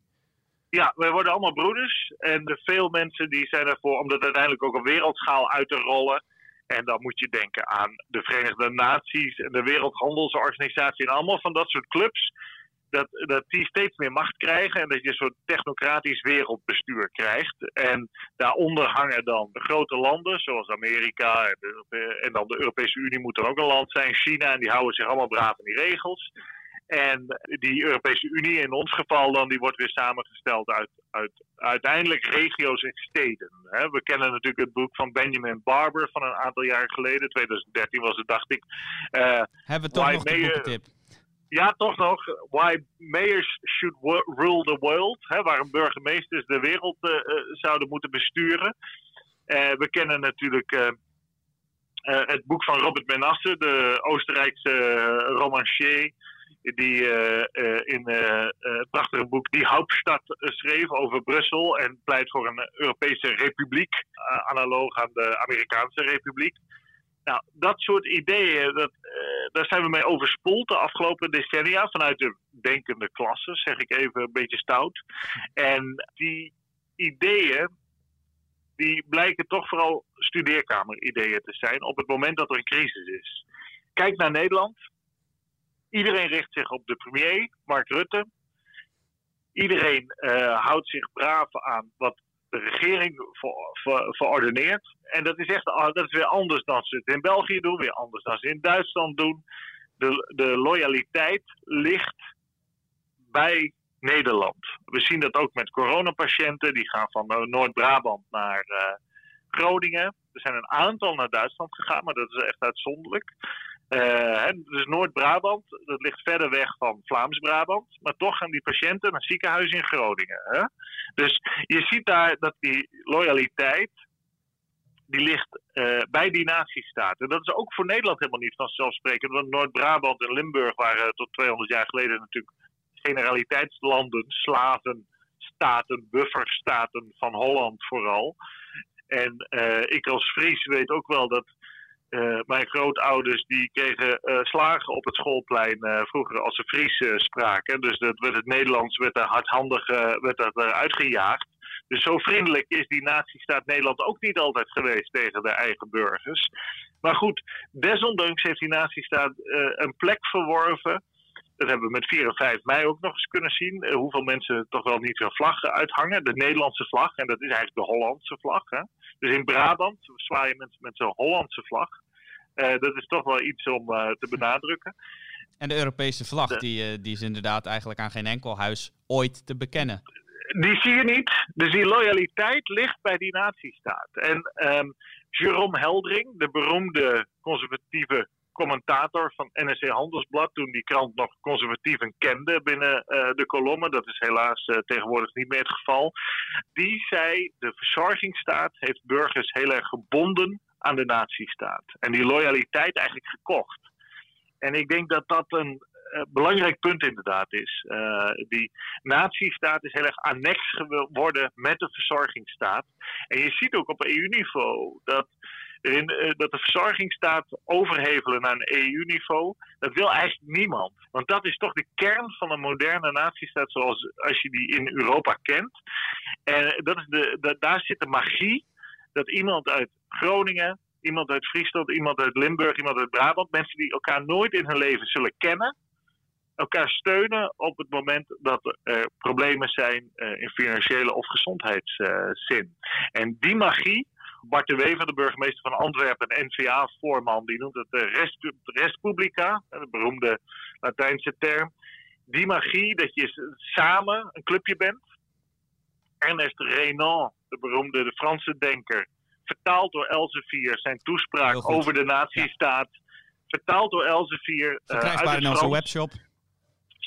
Ja, wij worden allemaal broeders. En veel mensen die zijn ervoor om dat uiteindelijk ook op wereldschaal uit te rollen. En dan moet je denken aan de Verenigde Naties en de Wereldhandelsorganisatie en allemaal van dat soort clubs. Dat, dat die steeds meer macht krijgen en dat je een soort technocratisch wereldbestuur krijgt. En daaronder hangen dan de grote landen, zoals Amerika en, en dan de Europese Unie moet er ook een land zijn, China, en die houden zich allemaal braaf aan die regels. En die Europese Unie, in ons geval dan, die wordt weer samengesteld uit, uit uiteindelijk regio's en steden. Hè. We kennen natuurlijk het boek van Benjamin Barber van een aantal jaar geleden, 2013 was het, dacht ik. Eh, Hebben we toch nog de may- boekentip? ja, toch nog. Why mayors should rule the world. Hè, waarom burgemeesters de wereld eh, zouden moeten besturen. We kennen natuurlijk het boek van Robert Menasse, de Oostenrijkse romancier. Die eh, eh, in eh, eh, het prachtige boek Die Hauptstad schreef over Brussel. En pleit voor een Europese republiek. analoog aan de Amerikaanse republiek. Nou, dat soort ideeën, dat, daar zijn we mee overspoeld de afgelopen decennia vanuit de denkende klasse, zeg ik even een beetje stout. En die ideeën, die blijken toch vooral studeerkamerideeën te zijn op het moment dat er een crisis is. Kijk naar Nederland. Iedereen richt zich op de premier, Mark Rutte. Iedereen eh, houdt zich braaf aan wat de regering ver- ver- verordeneert. En dat is echt dat is weer anders dan ze het in België doen, weer anders dan ze in Duitsland doen. De, de loyaliteit ligt bij Nederland. We zien dat ook met coronapatiënten. Die gaan van eh, Noord-Brabant naar eh, Groningen. Er zijn een aantal naar Duitsland gegaan, maar dat is echt uitzonderlijk. Eh, dus Noord-Brabant, dat ligt verder weg van Vlaams-Brabant. Maar toch gaan die patiënten naar ziekenhuizen in Groningen. Hè? Dus je ziet daar dat die loyaliteit, die ligt eh, bij die natiestaat. En dat is ook voor Nederland helemaal niet vanzelfsprekend. Want Noord-Brabant en Limburg waren tot 200 jaar geleden natuurlijk generaliteitslanden, slaven, staten, bufferstaten van Holland vooral. En eh, ik als Fries weet ook wel dat eh, mijn grootouders die kregen eh, slagen op het schoolplein eh, vroeger als ze Fries spraken. Dus dat werd het Nederlands werd er hardhandig werd dat, uitgejaagd. Dus zo vriendelijk is die nazistaat Nederland ook niet altijd geweest tegen de eigen burgers. Maar goed, desondanks heeft die nazistaat een plek verworven. Dat hebben we met 4 en 5 mei ook nog eens kunnen zien. Hoeveel mensen toch wel niet hun vlag uithangen. De Nederlandse vlag, en dat is eigenlijk de Hollandse vlag. Hè? Dus in Brabant zwaaien mensen met zo'n Hollandse vlag. Eh, dat is toch wel iets om eh, te benadrukken. En de Europese vlag, die, uh, die is inderdaad eigenlijk aan geen enkel huis ooit te bekennen. Die zie je niet. Dus die loyaliteit ligt bij die nazistaat. En um, Jerome Heldring, de beroemde conservatieve commentator van NRC Handelsblad, toen die krant nog conservatieven kende binnen uh, de kolommen, dat is helaas uh, tegenwoordig niet meer het geval, die zei de verzorgingsstaat heeft burgers heel erg gebonden aan de nazistaat. En die loyaliteit eigenlijk gekocht. En ik denk dat dat een uh, belangrijk punt inderdaad is. Die nazistaat is heel erg annex geworden met de verzorgingsstaat. En je ziet ook op EU-niveau dat, uh, dat de verzorgingsstaat overhevelen naar een EU-niveau, dat wil eigenlijk niemand. Want dat is toch de kern van een moderne nazistaat zoals als je die in Europa kent. En dat is de, daar zit de magie dat iemand uit Groningen, iemand uit Friesland, iemand uit Limburg, iemand uit Brabant, mensen die elkaar nooit in hun leven zullen kennen, elkaar steunen op het moment dat er problemen zijn uh, in financiële of gezondheidszin. En die magie, Bart de Wever, de burgemeester van Antwerpen en NVA-voorman, die noemt het de Rest, Respublica, de beroemde Latijnse term. Die magie dat je samen een clubje bent. Ernest Renan, de beroemde de Franse denker, vertaald door Elsevier, zijn toespraak over de nazistaat. Vertaald door Elsevier. Verkrijgbaar uh, in onze webshop.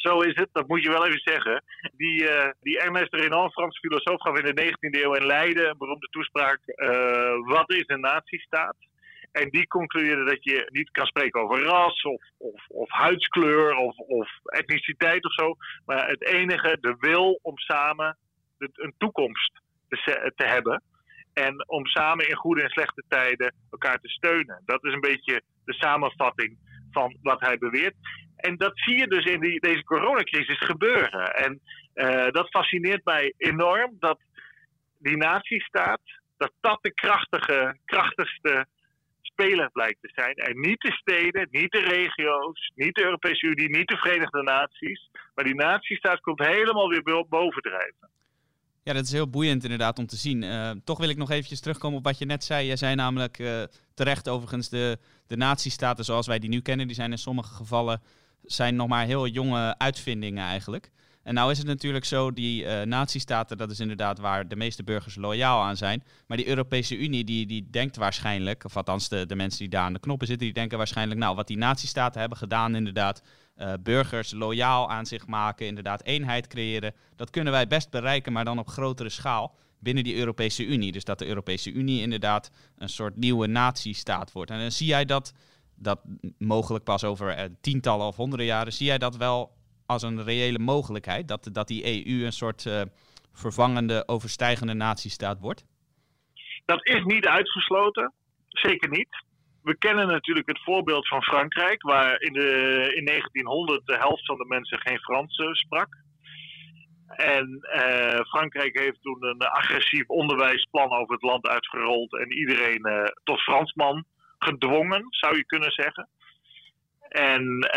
Zo is het, dat moet je wel even zeggen. Die, uh, die Ernest Renan, Frans filosoof, gaf in de 19e eeuw in Leiden een beroemde toespraak. Uh, wat is een nazistaat? En die concludeerde dat je niet kan spreken over ras of, of, of huidskleur of, of etniciteit of zo. Maar het enige, de wil om samen een toekomst te, te hebben. En om samen in goede en slechte tijden elkaar te steunen. Dat is een beetje de samenvatting van wat hij beweert. En dat zie je dus in die, deze coronacrisis gebeuren. En uh, dat fascineert mij enorm dat die nazistaat, dat dat de krachtige, krachtigste speler blijkt te zijn. En niet de steden, niet de regio's, niet de Europese Unie, niet de Verenigde Naties. Maar die nazistaat komt helemaal weer bovendrijven. Ja, dat is heel boeiend inderdaad om te zien. Uh, toch wil ik nog eventjes terugkomen op wat je net zei. Jij zei namelijk uh, terecht overigens de, de nazistaten zoals wij die nu kennen, die zijn in sommige gevallen zijn nog maar heel jonge uitvindingen eigenlijk. En nou is het natuurlijk zo, die uh, nazistaten, dat is inderdaad waar de meeste burgers loyaal aan zijn. Maar die Europese Unie, die, die denkt waarschijnlijk, of althans de, de mensen die daar aan de knoppen zitten, die denken waarschijnlijk, nou, wat die nazistaten hebben gedaan, inderdaad, uh, burgers loyaal aan zich maken, inderdaad eenheid creëren, dat kunnen wij best bereiken, maar dan op grotere schaal binnen die Europese Unie. Dus dat de Europese Unie inderdaad een soort nieuwe nazistaat wordt. En dan zie jij dat dat mogelijk pas over uh, tientallen of honderden jaren. Zie jij dat wel als een reële mogelijkheid? Dat, dat die EU een soort vervangende, overstijgende natiestaat wordt? Dat is niet uitgesloten. Zeker niet. We kennen natuurlijk het voorbeeld van Frankrijk, waar in, de, in 1900 de helft van de mensen geen Frans uh, sprak. En uh, Frankrijk heeft toen een agressief onderwijsplan over het land uitgerold en iedereen uh, tot Fransman gedwongen, zou je kunnen zeggen. En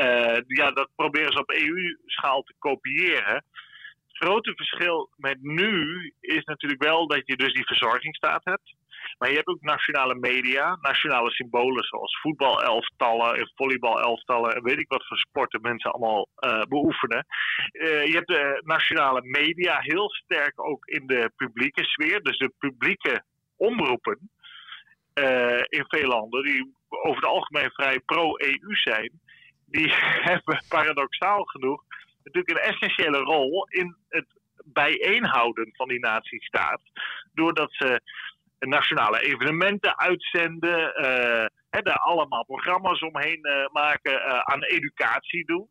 ja, dat proberen ze op EU-schaal te kopiëren. Het grote verschil met nu is natuurlijk wel dat je dus die verzorgingsstaat hebt. Maar je hebt ook nationale media, nationale symbolen zoals voetbalelftallen en volleybalelftallen en weet ik wat voor sporten mensen allemaal uh, beoefenen. Uh, je hebt de nationale media heel sterk ook in de publieke sfeer, dus de publieke omroepen uh, in veel landen, die over het algemeen vrij pro-EU zijn, die hebben paradoxaal genoeg natuurlijk een essentiële rol in het bijeenhouden van die nazistaat. Doordat ze nationale evenementen uitzenden, uh, daar allemaal programma's omheen uh, maken, aan educatie doen.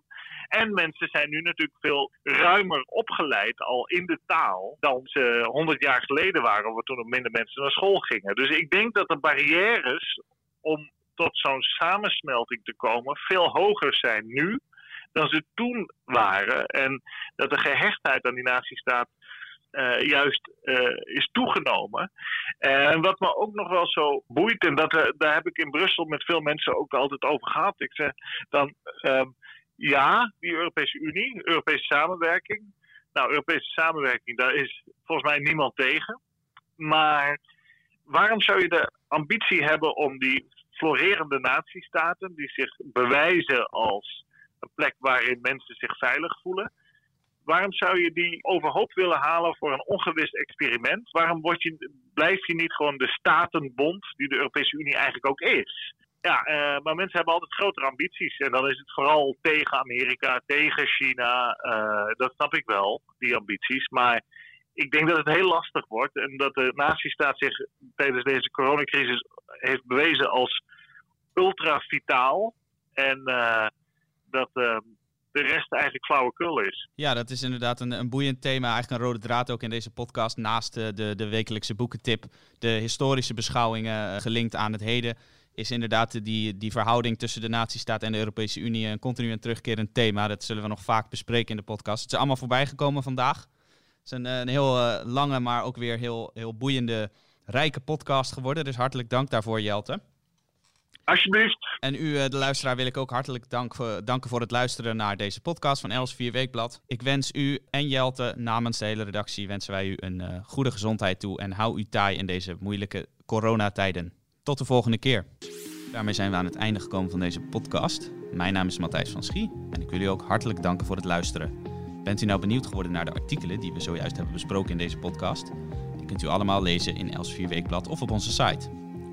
En mensen zijn nu natuurlijk veel ruimer opgeleid al in de taal dan ze 100 jaar geleden waren, waar toen nog minder mensen naar school gingen. Dus ik denk dat de barrières om tot zo'n samensmelting te komen veel hoger zijn nu dan ze toen waren. En dat de gehechtheid aan die nazistaat uh, juist uh, is toegenomen. En wat me ook nog wel zo boeit, en dat, uh, daar heb ik in Brussel met veel mensen ook altijd over gehad. Ik zeg dan, ehm, ja, die Europese Unie, Europese samenwerking. Nou, Europese samenwerking, daar is volgens mij niemand tegen. Maar waarom zou je de ambitie hebben om die florerende natiestaten, die zich bewijzen als een plek waarin mensen zich veilig voelen. Waarom zou je die overhoop willen halen voor een ongewis experiment? Waarom je, blijf je niet gewoon de statenbond die de Europese Unie eigenlijk ook is? Ja, uh, maar mensen hebben altijd grotere ambities. En dan is het vooral tegen Amerika, tegen China. Uh, dat snap ik wel, die ambities. Maar ik denk dat het heel lastig wordt. En dat de nazistaat zich tijdens deze coronacrisis heeft bewezen als ultra vitaal. En uh, dat de rest eigenlijk flauwekul is. Ja, dat is inderdaad een, een boeiend thema. Eigenlijk een rode draad ook in deze podcast. Naast de, de, de wekelijkse boekentip. De historische beschouwingen gelinkt aan het heden is inderdaad die, die verhouding tussen de nazistaat en de Europese Unie een continu en terugkerend thema. Dat zullen we nog vaak bespreken in de podcast. Het is allemaal voorbijgekomen vandaag. Het is een, een heel lange, maar ook weer heel, heel boeiende, rijke podcast geworden. Dus hartelijk dank daarvoor, Jelte. Alsjeblieft. En u, de luisteraar, wil ik ook hartelijk dank voor, danken voor het luisteren naar deze podcast van Els 4 Weekblad. Ik wens u en Jelte namens de hele redactie wensen wij u een uh, goede gezondheid toe en hou u taai in deze moeilijke coronatijden. Tot de volgende keer. Daarmee zijn we aan het einde gekomen van deze podcast. Mijn naam is Matthijs van Schie en ik wil u ook hartelijk danken voor het luisteren. Bent u nou benieuwd geworden naar de artikelen die we zojuist hebben besproken in deze podcast? Die kunt u allemaal lezen in Els 4 Weekblad of op onze site.